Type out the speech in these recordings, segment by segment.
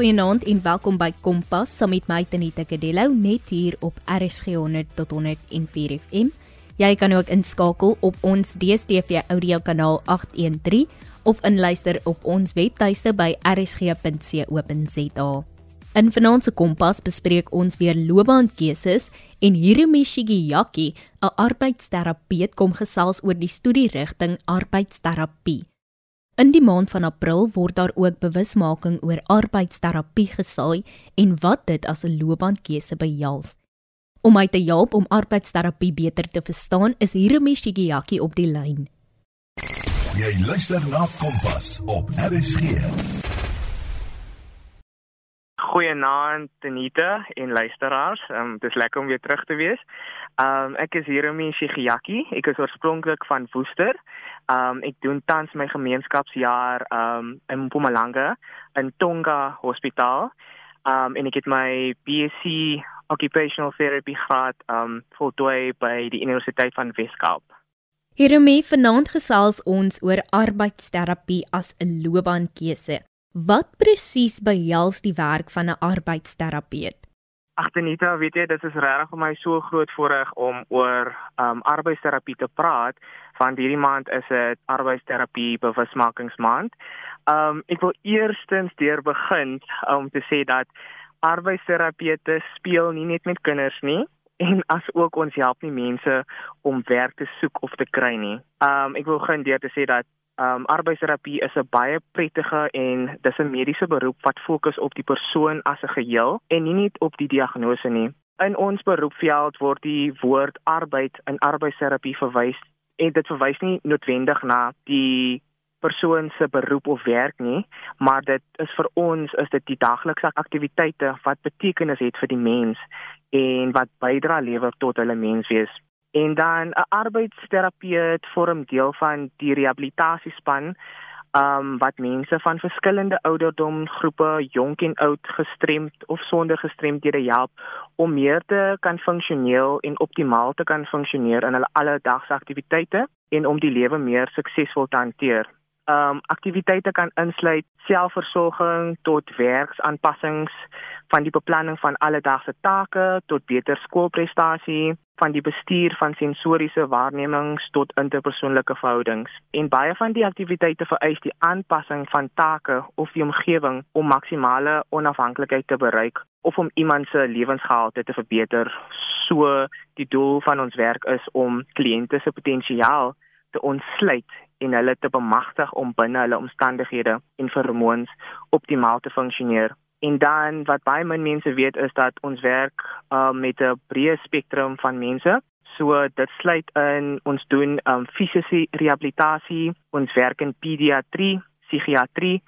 Goeienaand en welkom by Kompas saam met my Tanita Kadello net hier op RSG 100 tot 104 FM. Jy kan ook inskakel op ons DStv audio kanaal 813 of inluister op ons webtuiste by rsg.co.za. In vanaand se Kompas bespreek ons weer loopbaankeuses en Hirumi Shigeyaki, 'n arbeidsterapeut kom gesels oor die studierigting arbeidsterapie. In die maand van April word daar ook bewusmaking oor arbeidsterapie gesaai en wat dit as 'n loopbaankeuse behels. Om my te help om arbeidsterapie beter te verstaan, is Hirumi Shigeaki op die lyn. Jy luister na Kompas op RSG. Goeienaand Tenita en luisteraars. Ehm um, dis lekker om weer terug te wees. Ehm um, ek is Hirumi Shigeaki. Ek is oorspronklik van Woester. Um ek doen tans my gemeenskapsjaar um in Mpumalanga in Tonga Hospitaal. Um en ek het my BSc Occupational Therapy gehad um voltooi by die Universiteit van Weskaap. Hiermee vanaand gesels ons oor arbeidsterapie as 'n loopbaankeuse. Wat presies behels die werk van 'n arbeidsterapeut? Agtenita, weet jy, dit is regtig vir my so groot voorreg om oor um arbeidsterapie te praat want hierdie maand is dit arbeidsterapie bewusmakingsmaand. Um ek wil eerstens deur begin om um, te sê dat arbeidsterapeute speel nie net met kinders nie en as ook ons help nie mense om werk te soek of te kry nie. Um ek wil begin deur te sê dat um arbeidsterapie is 'n baie prettige en dis 'n mediese beroep wat fokus op die persoon as 'n geheel en nie net op die diagnose nie. In ons beroepveld word die woord arbeid in arbeidsterapie verwys en dit verwys nie noodwendig na die persoon se beroep of werk nie, maar dit is vir ons is dit die daglikse aktiwiteite wat betekenis het vir die mens en wat bydra lewer tot hulle menswees. En dan 'n arbeidsterapeut vorm deel van die rehabilitasiespan um wat mense van verskillende ouderdomgroepe, jonk en oud, gestremd of sonder gestremdhede help om meer te kan funksioneel en optimaal te kan funksioneer in hulle alledaagse aktiwiteite en om die lewe meer suksesvol te hanteer. Um aktiwiteite kan insluit selfversorging tot werksaanpassings van die beplanning van alledaagse take tot beter skoolprestasie, van die bestuur van sensoriese waarnemings tot interpersoonlike verhoudings. En baie van die aktiwiteite vereis die aanpassing van take of die omgewing om maksimale onafhanklikheid te bereik of om iemand se lewensgehalte te verbeter. So die doel van ons werk is om kliënte se potensiaal te ontsluit en hulle te bemagtig om binne hulle omstandighede en vermoëns optimaal te funksioneer. En dan wat baie min mense weet is dat ons werk uh, met 'n breë spektrum van mense. So dit sluit in ons doen um, fisiese rehabilitasie, ons werk in pediatrie, psigiatrie,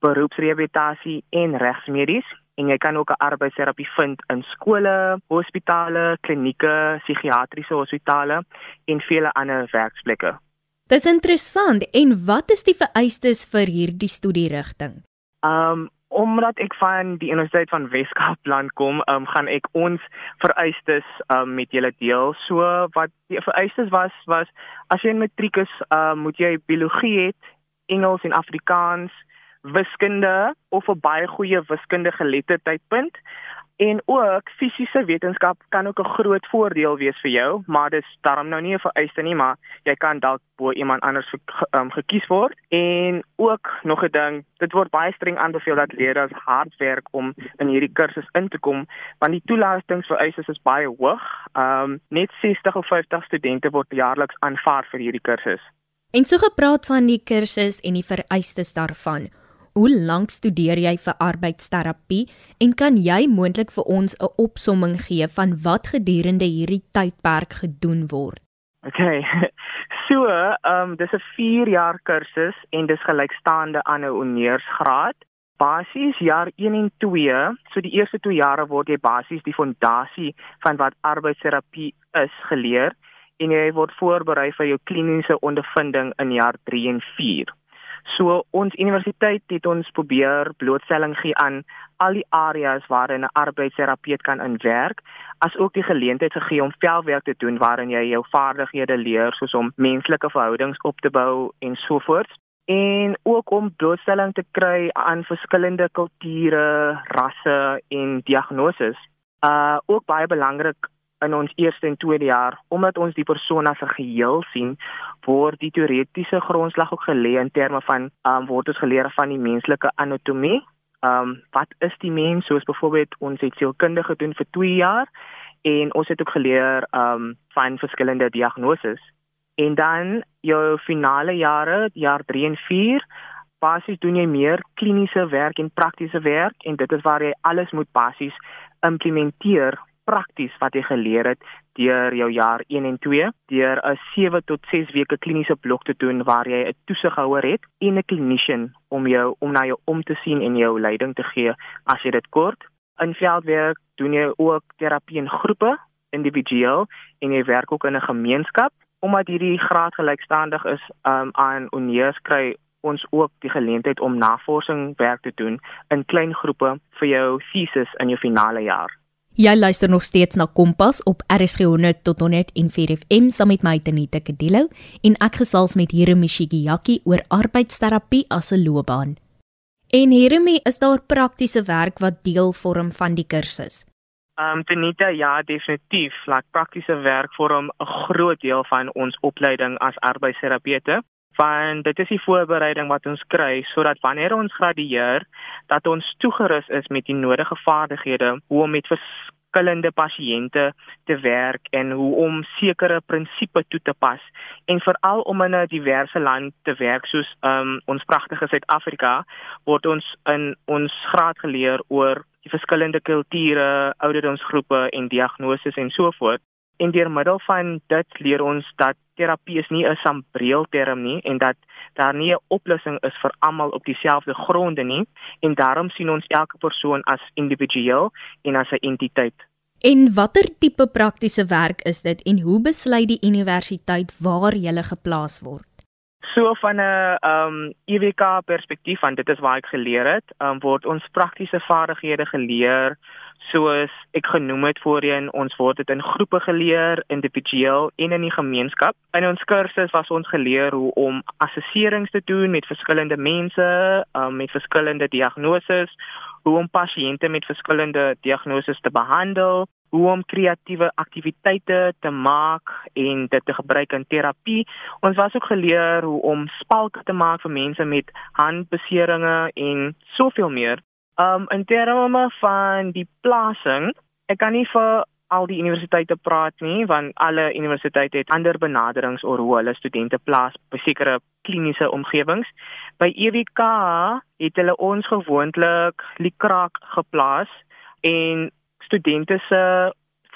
beroepsrehabilitasie en regsmedies en jy kan ook 'n arbeidsterapie vind in skole, hospitale, klinieke, psigiatriese hospitale en vele ander werksplekke. Dis interessant. En wat is die vereistes vir hierdie studierigting? Um omdat ek van die Universiteit van Weskaap land kom, um, gaan ek ons vereistes um, met julle deel. So wat die vereistes was was as jy in matriek is, um, moet jy biologie hê, Engels en Afrikaans, wiskunde of 'n baie goeie wiskundige geletterdheidpunt. En ook fisiese wetenskap kan ook 'n groot voordeel wees vir jou, maar dis daarom nou nie 'n vereiste nie, maar jy kan dalk bo iemand anders um, gekies word. En ook nog 'n ding, dit word baie streng aanbeveel dat leerders hard werk om in hierdie kursus in te kom, want die toelatingsvereistes is baie hoog. Ehm um, net 60 of 50 studente word jaarliks aanvaar vir hierdie kursus. En so gepraat van die kursus en die vereistes daarvan. Hoe lank studeer jy vir arbeidsterapie en kan jy moontlik vir ons 'n opsomming gee van wat gedurende hierdie tydperk gedoen word? Okay. So, ehm um, dis 'n 4 jaar kursus en dis gelykstaande aan 'n honeursgraad. Basies jaar 1 en 2, so die eerste 2 jare word jy basies die fondasie van wat arbeidsterapie is geleer en jy word voorberei vir jou kliniese ondervinding in jaar 3 en 4. So ons universiteit het ons probeer blootstelling gee aan al die areas waarin 'n arbeidsterapeut kan inwerk, as ook die geleentheid gegee om veldwerk te doen waarin jy jou vaardighede leer soos om menslike verhoudings op te bou en so voort. en ook om blootstelling te kry aan verskillende kulture, rasse en diagnoses. Uh ook baie belangrik in ons eerste en tweede jaar omdat ons die persoon as 'n geheel sien, word die teoretiese grondslag ook gelê in terme van um word ons geleer van die menslike anatomie. Um wat is die mens soos byvoorbeeld ons het sielkundige gedoen vir 2 jaar en ons het ook geleer um van verskillende diagnoses. En dan jou finale jare, jaar 3 en 4, basies doen jy meer kliniese werk en praktiese werk en dit is waar jy alles moet basies implementeer prakties wat jy geleer het deur jou jaar 1 en 2 deur 'n 7 tot 6 weke kliniese blok te doen waar jy 'n toesighouer het en 'n clinician om jou om na jou om te sien en jou leiding te gee as jy dit kort. In veldwerk doen jy ook terapie in groepe, individueel en jy werk ook in 'n gemeenskap omdat hierdie graad gelykstaandig is um, aan Uneus kry ons ook die geleentheid om navorsing werk te doen in klein groepe vir jou thesis in jou finale jaar. Jy luister nog steeds na Kompas op RSG 100 tot 104 FM saam met my Tenita Kadilo en ek gesels met Hiremi Shigiyaki oor arbeidsterapie as 'n loopbaan. En Hiremi, is daar praktiese werk wat deel vorm van die kursus? Ehm um, Tenita, ja, definitief. Like praktiese werk vorm 'n groot deel van ons opleiding as arbeidsterapeute want dit is die voorbereiding wat ons kry sodat wanneer ons gradueer dat ons toegerus is met die nodige vaardighede hoe om met verskillende pasiënte te werk en hoe om sekere prinsipes toe te pas. En veral om in 'n diverse land te werk soos um, ons pragtige Suid-Afrika word ons in ons graad geleer oor die verskillende kulture, ouderdomsgroepe en diagnoses en so voort. En deur middel van dit leer ons dat terapie is nie 'n sambreelterm nie en dat daar nie 'n oplossing is vir almal op dieselfde gronde nie en daarom sien ons elke persoon as individueel en as 'n entiteit. En watter tipe praktiese werk is dit en hoe besluit die universiteit waar jy geplaas word? So van 'n ehm um, EWK perspektief want dit is waar ek geleer het, um, word ons praktiese vaardighede geleer soos ek genoem het voorheen, ons word dit in groepe geleer, individueel en in die gemeenskap. In ons kursus was ons geleer hoe om assesserings te doen met verskillende mense, um, met verskillende diagnoses, hoe om pasiënte met verskillende diagnoses te behandel, hoe om kreatiewe aktiwiteite te maak en dit te gebruik in terapie. Ons was ook geleer hoe om spalke te maak vir mense met handbeserings en soveel meer. Um in terme van die plasing, ek kan nie vir al die universiteite praat nie want alle universiteite het ander benaderings oor hoe hulle studente plaas by sekere kliniese omgewings. By EWK het hulle ons gewoonlik likraak geplaas en studente se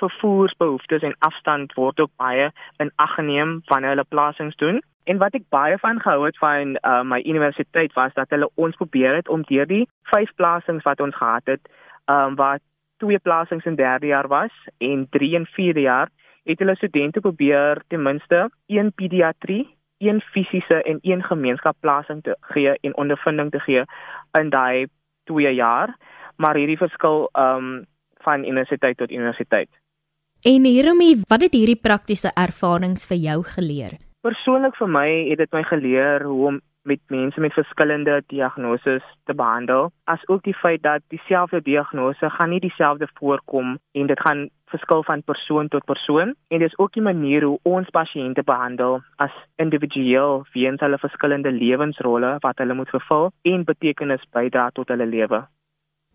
vervoersbehoeftes en afstand word ook baie in ag geneem wanneer hulle plasings doen. En wat ek baie van gehou het van uh, my universiteit was dat hulle ons probeer het om deur die vyf plasings wat ons gehad het, um, wat twee plasings in derde jaar was en 3 en 4de jaar, het hulle studente probeer ten minste een pediatrie, een fisiese en een gemeenskapplasing te gee en ondervinding te gee in daai twee jaar. Maar hierdie verskil um van universiteit tot universiteit. En hieromie, wat het hierdie praktiese ervarings vir jou geleer? Persoonlik vir my het dit my geleer hoe om met mense met verskillende diagnoses te behandel, asook die feit dat dieselfde diagnose gaan nie dieselfde voorkom en dit gaan verskil van persoon tot persoon en dis ook die manier hoe ons pasiënte behandel as individueel weens hulle verskillende lewensrolle wat hulle moet vervul en betekenis bydra tot hulle lewe.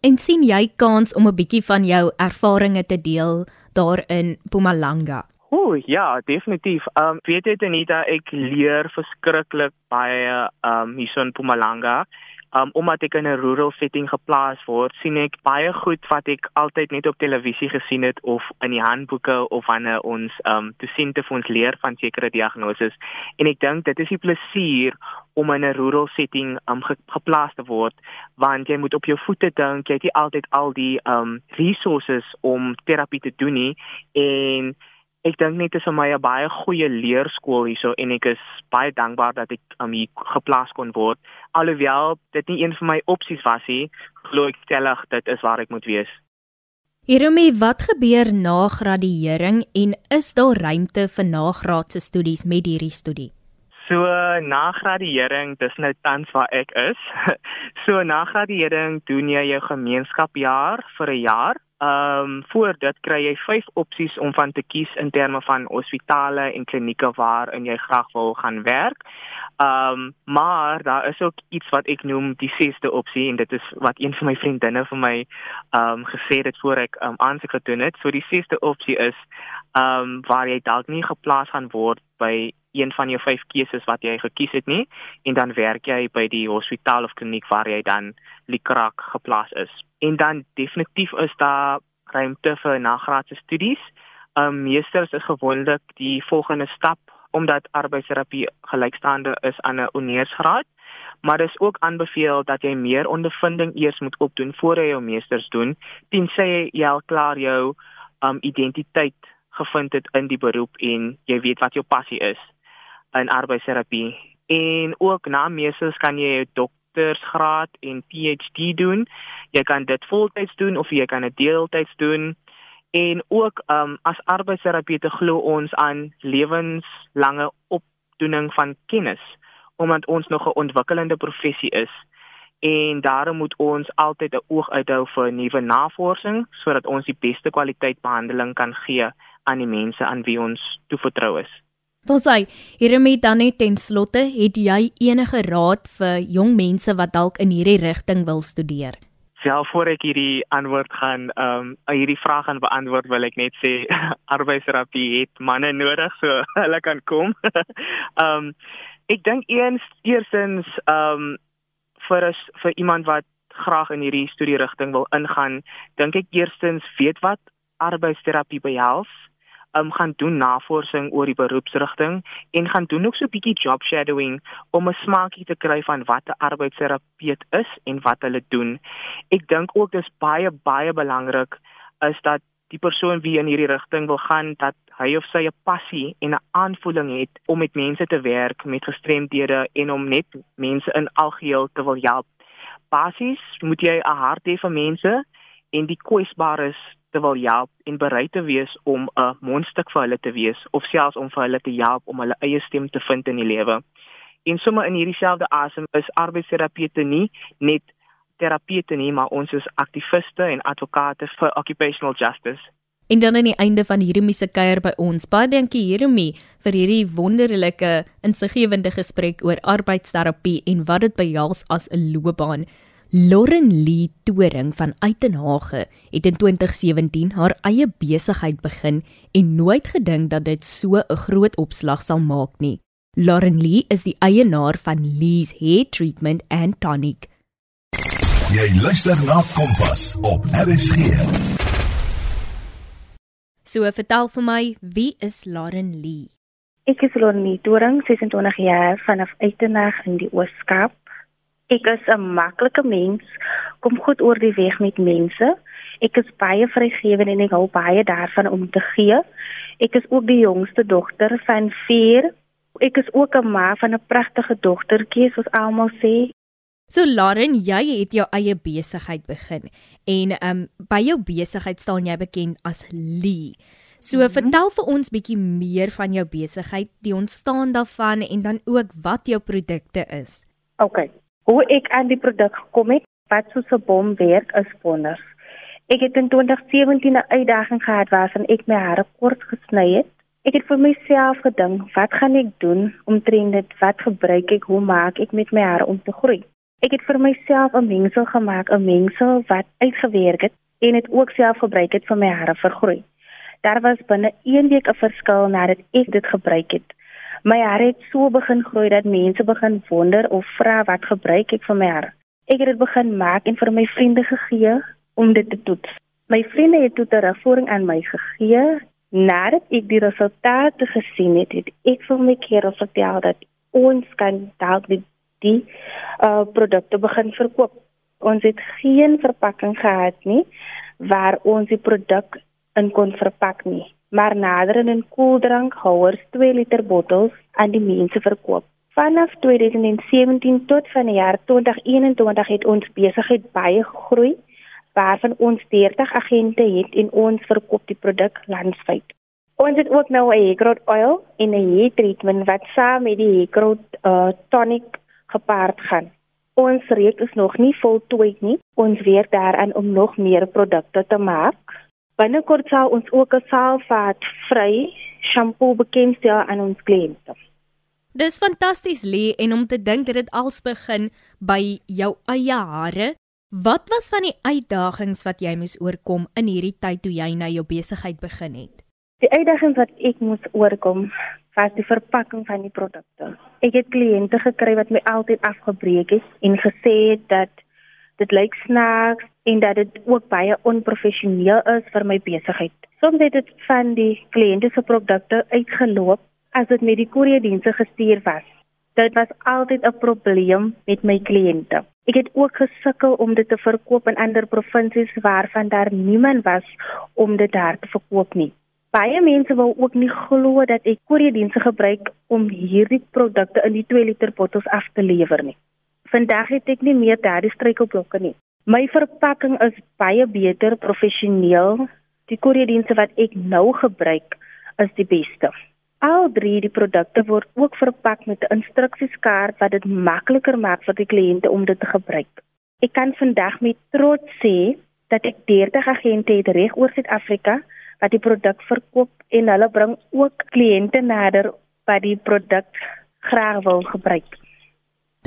En sien jy kans om 'n bietjie van jou ervarings te deel daar in Mpumalanga? O, ja, definitief. Ehm um, weet jy Anita, ek leer verskriklik baie ehm um, hier so in Mpumalanga. Um omdat ek in 'n rural setting geplaas word, sien ek baie goed wat ek altyd net op televisie gesien het of in die handboeke of wanneer ons um dosente vir ons leer van sekere diagnoses. En ek dink dit is die plesier om in 'n rural setting um ge geplaas te word, want jy moet op jou voete dink, jy het nie altyd al die um resources om terapie te doen nie en ek dink net dit is vir my 'n baie goeie leerskool hierso en ek is baie dankbaar dat ek um, hier geplaas kon word. Alhoewel dit nie een van my opsies was nie, glo ek stellig dit is waar ek moet wees. Hieromie, wat gebeur na graduering en is daar ruimte vir nagraadse studies met hierdie studie? So na graduering, dis nou tans waar ek is. So na graduering doen jy jou gemeenskapjaar vir 'n jaar. Ehm um, voor dit kry jy 5 opsies om van te kies in terme van hospitale en klinieke waar in jy graag wil gaan werk. Ehm um, maar daar is ook iets wat ek noem die sesde opsie en dit is wat een van my vriendinne vir my ehm um, gesê het voor ek ehm um, aansoek gedoen het. So die sesde opsie is ehm um, waar jy dalk nie geplaas gaan word by een van jou vyf keuses wat jy gekies het nie en dan werk jy by die hospitaal of kliniek waar jy dan likrak geplaas is. En dan definitief is daar ruimte vir nagraadse studies. Ehm um, meesters is gewoonlik die volgende stap omdat arbeidsterapie gelykstaande is aan 'n honeursgraad. Maar dis ook aanbeveel dat jy meer ondervinding eers moet opdoen voor jy jou meesters doen, tensy jy al klaar jou um identiteit gevind het in die beroep en jy weet wat jou passie is in arbeidsterapie. En ook na meesters kan jy 'n doktorsgraad en PhD doen. Jy kan dit voltyds doen of jy kan dit deeltyds doen. En ook um as arbeidsterapeute glo ons aan lewenslange opdoening van kennis omdat ons nog 'n ontwikkelende professie is. En daarom moet ons altyd 'n oog uithou vir nuwe navorsing sodat ons die beste kwaliteit behandeling kan gee aan die mense aan wie ons toevertrou is. Ons sê, Jeremy, dan net ten slotte, het jy enige raad vir jong mense wat dalk in hierdie rigting wil studeer? Self voor ek hierdie antwoord gaan, ehm um, hierdie vraag gaan beantwoord, wil ek net sê arbeidsterapie het manne nodig so hulle kan kom. Ehm um, ek dink eens eersins ehm um, vir as, vir iemand wat graag in hierdie studie rigting wil ingaan, dink ek eerstens weet wat arbeidsterapie behels um, gaan doen navorsing oor die beroepsrigting en gaan doen ook so 'n bietjie job shadowing om 'n smaakie te kry van wat 'n arbeidsterapeut is en wat hulle doen. Ek dink ook dis baie baie belangrik is dat die persoon wie in hierdie rigting wil gaan dat hy of sy 'n passie en 'n aanvoeling het om met mense te werk met gestremdhede en om net mense in algeheel te wil help. Basies moet jy 'n hart hê vir mense en die kwesbares te wil help en bereid te wees om 'n mondstuk vir hulle te wees of selfs om vir hulle te help om hulle eie stem te vind in die lewe. En sommer in hierdie selfde asem is arbeidsterapeute nie net terapeute nie, maar ons is aktiviste en advokate vir occupational justice. En dan aan die einde van hierdie se kuier by ons, baie dankie Jeremy vir hierdie wonderlike insiggewende gesprek oor arbeidsterapie en wat dit behels as 'n loopbaan. Lauren Lee Toring van Uitenhage het in 2017 haar eie besigheid begin en nooit gedink dat dit so 'n groot opslag sal maak nie. Lauren Lee is die eienaar van Lee's Hair Treatment and Tonic. Jy luister na Kompas op RSG. So vertel vir my, wie is Lauren Lee? Ek is Lauren Lee Toring, 26 jaar vanaf Uitenhage in die Oos-Kaap. Ek is 'n maklike mens, kom goed oor die weg met mense. Ek is baie vrygewend en ek hou baie daarvan om te gee. Ek is ook die jongste dogter van 4. Ek is ook 'n ma van 'n pragtige dogtertjie, soos almal sê. So Lauren, jy het jou eie besigheid begin en um by jou besigheid staan jy bekend as Lee. So mm -hmm. vertel vir ons bietjie meer van jou besigheid, die ontstaan daarvan en dan ook wat jou produkte is. OK. Hoe ek aan die produk gekom het, wat soos 'n bom werk is wonders. Ek het in 2017 'n uitdaging gehad waarin ek my hare kort gesny het. Ek het vir myself gedink, wat gaan ek doen om trend dit wat gebruik ek, hoe maak ek met my hare om te groei? Ek het vir myself 'n mengsel gemaak, 'n mengsel wat uitgewerk het en dit ook self gebruik het vir my hare vergroei. Daar was binne 1 week 'n verskil nadat ek dit gebruik het. My hare het so begin groei dat mense begin wonder of vra wat gebruik ek vir my hare. Ek het dit begin maak en vir my vriende gegee om dit te toets. My vriende het toe terugvoering aan my gegee. Nadat ek die resultate gesien het, het ek vir my keer vertel dat ons kan dalk die die uh produkte begin verkoop. Ons het geen verpakking gehad nie waar ons die produk in kon verpak nie maar nader in 'n koeldrankhouers 2 liter bottels aan die mense verkoop. Vanaf 2017 tot van die jaar 2021 het ons besigheid baie gegroei waarvan ons 30 agente het en ons verkoop die produk landwyd. Ons het ook nou 'n hairgrowth oil en 'n hair treatment wat saam met die hairgrowth uh, tonic gepaard gaan. Ons reeks is nog nie voltooi nie. Ons werk daaraan om nog meer produkte te maak. Binnekort sal ons ook 'n salfaat vry shampoo bekendstel aan ons kliënte. Dis fantasties lê en om te dink dit het als begin by jou eie hare. Wat was van die uitdagings wat jy moes oorkom in hierdie tyd toe jy nou jou besigheid begin het? Die uitdagings wat ek moes oorkom was die verpakking van die produkte. Ek het kliënte gekry wat my altyd afgebreek het en gesê het dat dit lyk snaaks en dat dit ook baie onprofessioneel is vir my besigheid. Soms het dit van die kliënte se produkte uitgeloop as dit met die koeriedienste gestuur was. Dit was altyd 'n probleem met my kliënte. Ek het ook gesukkel om dit te verkoop in ander provinsies waarvan daar niemand was om dit daar te verkoop nie. Baie mense wou ook nie glo dat ek koeriedienste gebruik om hierdie produkte in die 2 liter bottels af te lewer nie. Vandag het ek nie meer daardie struikelblokke nie. My verpakking is baie beter professioneel. Die koeriedienste wat ek nou gebruik is die beste. Al drie die produkte word ook verpak met 'n instruksieskaart wat dit makliker maak vir die kliënte om dit te gebruik. Ek kan vandag met trots sê dat ek 30 agente het reg oor Suid-Afrika wat die produk verkoop en hulle bring ook kliënte nader wat die produk graag wil gebruik.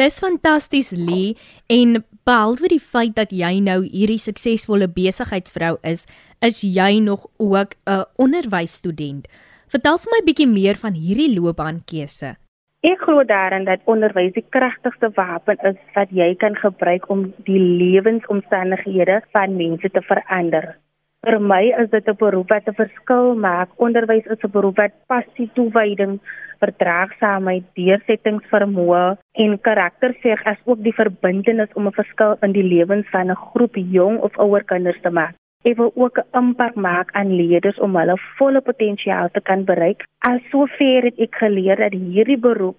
Dis fantasties Lee en behalwe die feit dat jy nou hierdie suksesvolle besigheidsvrou is, is jy nog ook 'n onderwysstudent. Vertel vir my bietjie meer van hierdie loopbaankeuse. Ek glo daarin dat onderwys die kragtigste wapen is wat jy kan gebruik om die lewensomstandighede van mense te verander. Vir my is dit 'n beroep wat 'n verskil maak. Onderwys is 'n beroep wat passie, toewyding, verdraagsaamheid, deursettingsvermoë en karakter seeg as ook die verbintenis om 'n verskil in die lewens van 'n groep jong of ouer kinders te maak. Ek wil ook 'n impak maak aan leerders om hulle volle potensiaal te kan bereik. Al sover het ek geleer dat hierdie beroep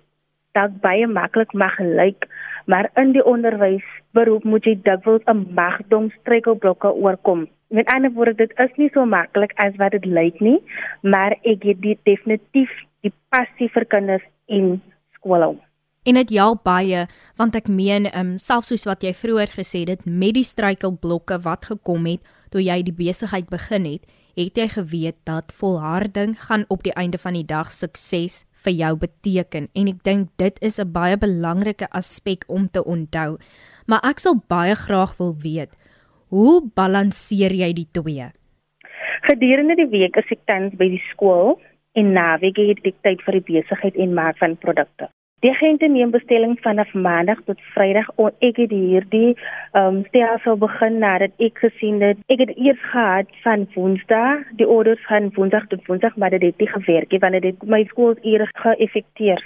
dalk baie maklik mag lyk, maar in die onderwysberoep moet jy dikwels 'n magdom struikelblokke oorkom. Met ander woorde, dit is nie so maklik as wat dit lyk nie, maar ek het dit definitief die passie vir kinders in skool. En dit help baie want ek meen um, selfs soos wat jy vroeër gesê het met die struikelblokke wat gekom het toe jy die besigheid begin het, het jy geweet dat volharding gaan op die einde van die dag sukses vir jou beteken en ek dink dit is 'n baie belangrike aspek om te onthou. Maar ek sal baie graag wil weet, hoe balanseer jy die twee? Gedurende die week is ek tans by die skool en naweek het ek tyd vir die besigheid en maak van produkte. Die agente neem bestellings vanaf maandag tot vrydag en ek het hierdie ehm um, stelsel begin nadat ek gesien het ek het eers gehad van woensdag die orders van woensdag tot woensdag maar dit het nie gewerk nie want dit het my skool eers geëffekteer.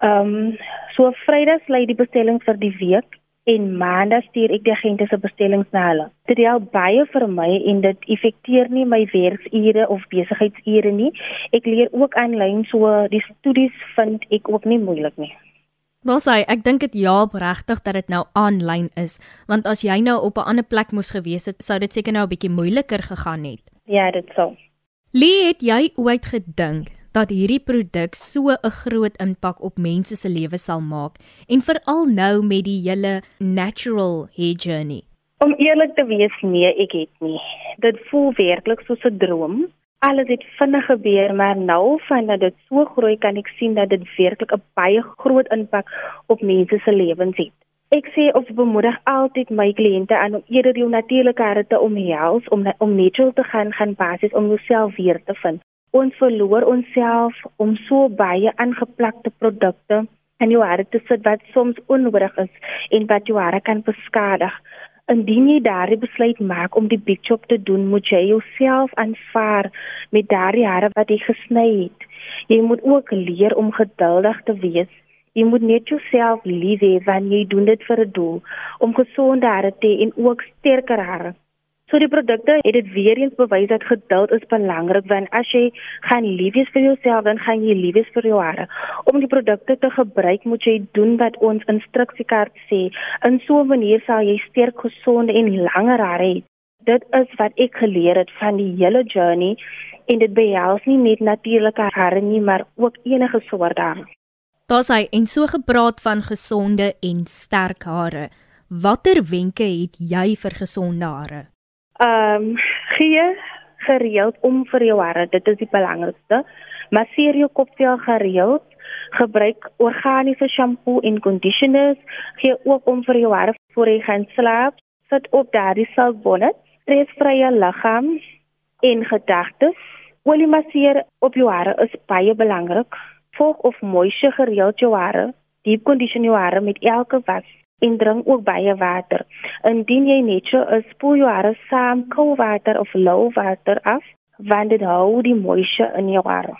Ehm um, so vrydag lê die bestelling vir die week en maandag stuur ek die agente se bestellings na hulle. Dit help baie vir my en dit effekteer nie my werksure of besigheidsure nie. Ek leer ook aanlyn so die studies vind ek ook nie moeilik nie. Sê ek dink dit help regtig dat dit nou aanlyn is want as jy nou op 'n ander plek moes gewees het sou dit seker nou 'n bietjie moeiliker gegaan het. Ja, dit sou. Lee het jy ooit gedink dat hierdie produk so 'n groot impak op mense se lewe sal maak en veral nou met die hele natural hair journey. Om eerlik te wees, nee, ek het nie. Dit voel werklik soos 'n droom. Alles het vinnig gebeur, maar nou vandat dit so groei kan ek sien dat dit werklik 'n baie groot impak op mense se lewens het. Ek sê of bemoedig altyd my kliënte aan om eerder jou natuurlike hare te omhels om om natural te gaan gaan basies om jouself weer te vind ons verloor onsself om so baie aangeplakte produkte in jou hare te sit wat soms onnodig is en wat jou hare kan beskadig. Indien jy daardie besluit maak om die big chop te doen, moet jy jouself aanvaar met daardie hare wat jy gesny het. Jy moet ook leer om geduldig te wees. Jy moet net jouself lief hê wanneer jy doen dit vir 'n doel om gesonde hare te hê en ook sterker hare. So die produkte het dit weer eens bewys dat geduld is belangrik want as jy gaan lief wees vir jouself dan gaan jy lief wees vir jou hare. Om die produkte te gebruik moet jy doen wat ons instruksiekaart sê. In so 'n manier sal jy sterk, gesonde en langer hare hê. Dit is wat ek geleer het van die hele journey en dit behels nie net natuurlike hare nie, maar ook enige soort hare. Daar's hy en so gepraat van gesonde en sterk hare. Watter wenke het jy vir gesonde hare? Ehm um, gee gereeld om vir jou hare, dit is die belangrikste. Masseer jou kopvel gereeld. Gebruik organiese shampoo en conditioners. Gee ook om vir jou hare voor jy gaan slaap. Sit op daardie selfbonnet. Stresvrye liggaam en gedagtes. Olie masseer op jou hare is baie belangrik. Volg of moisture gereeld jou hare. Deep condition jou hare met elke was en drink ook baie water. Indien jy net so is, spoel jou hare saam koue water of lauw water af, want dit hou die moisture in jou hare.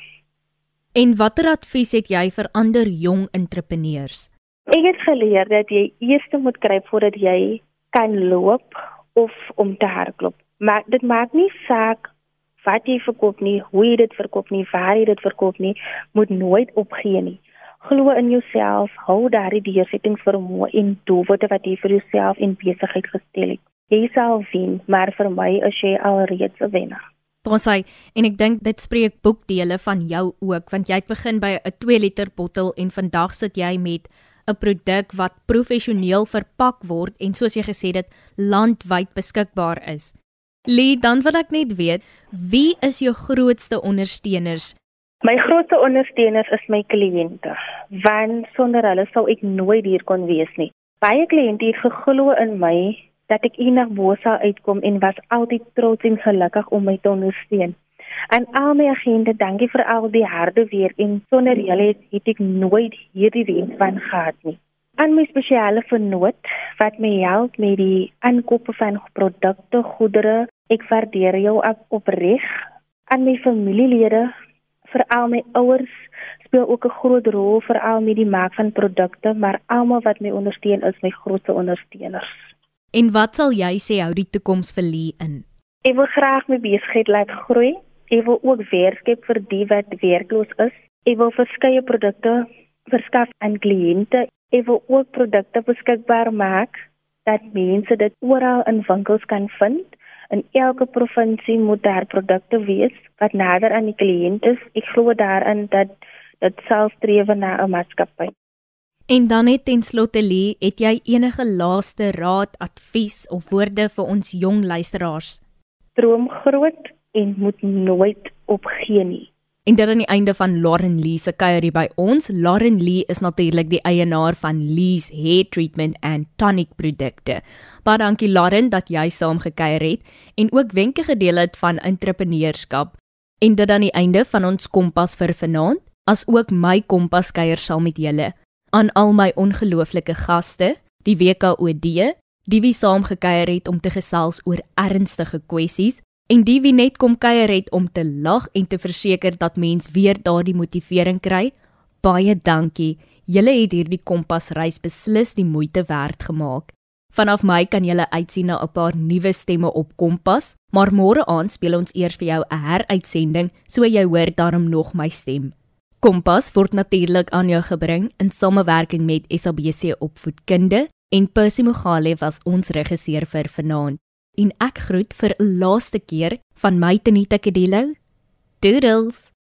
En watter advies het jy vir ander jong entrepreneurs? Ek het geleer dat jy eers moet kry voordat jy kan loop of om te hardloop. Maar dit maak nie saak wat jy verkoop nie, hoe jy dit verkoop nie, waar jy dit verkoop nie, moet nooit opgee nie. Glo in jouself, hou daardie deursetting vermoë en doelwitte wat jy vir jouself en besigheid gestel het. Jy sal wen, maar vir my is jy alreeds 'n wenner. Ons sê en ek dink dit spreek boekdele van jou ook want jy het begin by 'n 2 liter bottel en vandag sit jy met 'n produk wat professioneel verpak word en soos jy gesê het landwyd beskikbaar is. Lee, dan wil ek net weet, wie is jou grootste ondersteuners My grootste ondersteuners is my kliënte, want sonder hulle sou ek nooit hier kon wees nie. Baie kliënte het geglo in my dat ek eendag bo sou uitkom en was altyd trots en gelukkig om my te ondersteun. En al my agente, dankie vir al die harde werk en sonder julle het, ek nooit hierdie wens van gehad nie. En my spesiale vernoot wat my help met die aankoop van produkte, goedere, ek waardeer jou op opreg. En my familielede veral my ouers speel ook 'n groot rol veral met die maak van produkte, maar almal wat my ondersteun is my grootste ondersteuners. En wat sal jy sê hou die toekoms vir Lee in? Ek wil graag my besigheid laat groei. Ek wil ook werk skep vir die wat werkloos is. Ek wil verskeie produkte verskaf aan kliënte. Ek wil ook produkte beskikbaar maak dat mense dit oral in winkels kan vind in elke provinsie moet daar produkte wees wat nader aan die kliënt is. Ek glo daarin dat dit self streef na 'n maatskappy. En dan net ten slotte Lee, het jy enige laaste raad, advies of woorde vir ons jong luisteraars? Droom groot en moet nooit opgee nie. En dit aan die einde van Lauren Lee se kuier hier by ons. Lauren Lee is natuurlik die eienaar van Lee's Hair Treatment and Tonic produkte. Baie dankie Lauren dat jy saam gekuier het en ook wenke gedeel het van entrepreneurskap. En dit aan die einde van ons kompas vir vanaand, as ook my kompas kuier saam met julle. Aan al my ongelooflike gaste, die WKOD, die wie saam gekuier het om te gesels oor ernstige kwessies En die wie net kom kuier het om te lag en te verseker dat mens weer daardie motivering kry, baie dankie. Julle het hierdie kompasreis beslis die moeite werd gemaak. Vanaf my kan julle uitsien na 'n paar nuwe stemme op Kompas, maar môre aand speel ons eers vir jou 'n heruitsending, so jy hoor daarom nog my stem. Kompas word natuurlik aan jou gebring in samewerking met SABC Opvoedkunde en Percy Mogale was ons regisseur vir vanaand en ek groet vir 'n laaste keer van my Tenita Kedilo. Doodles.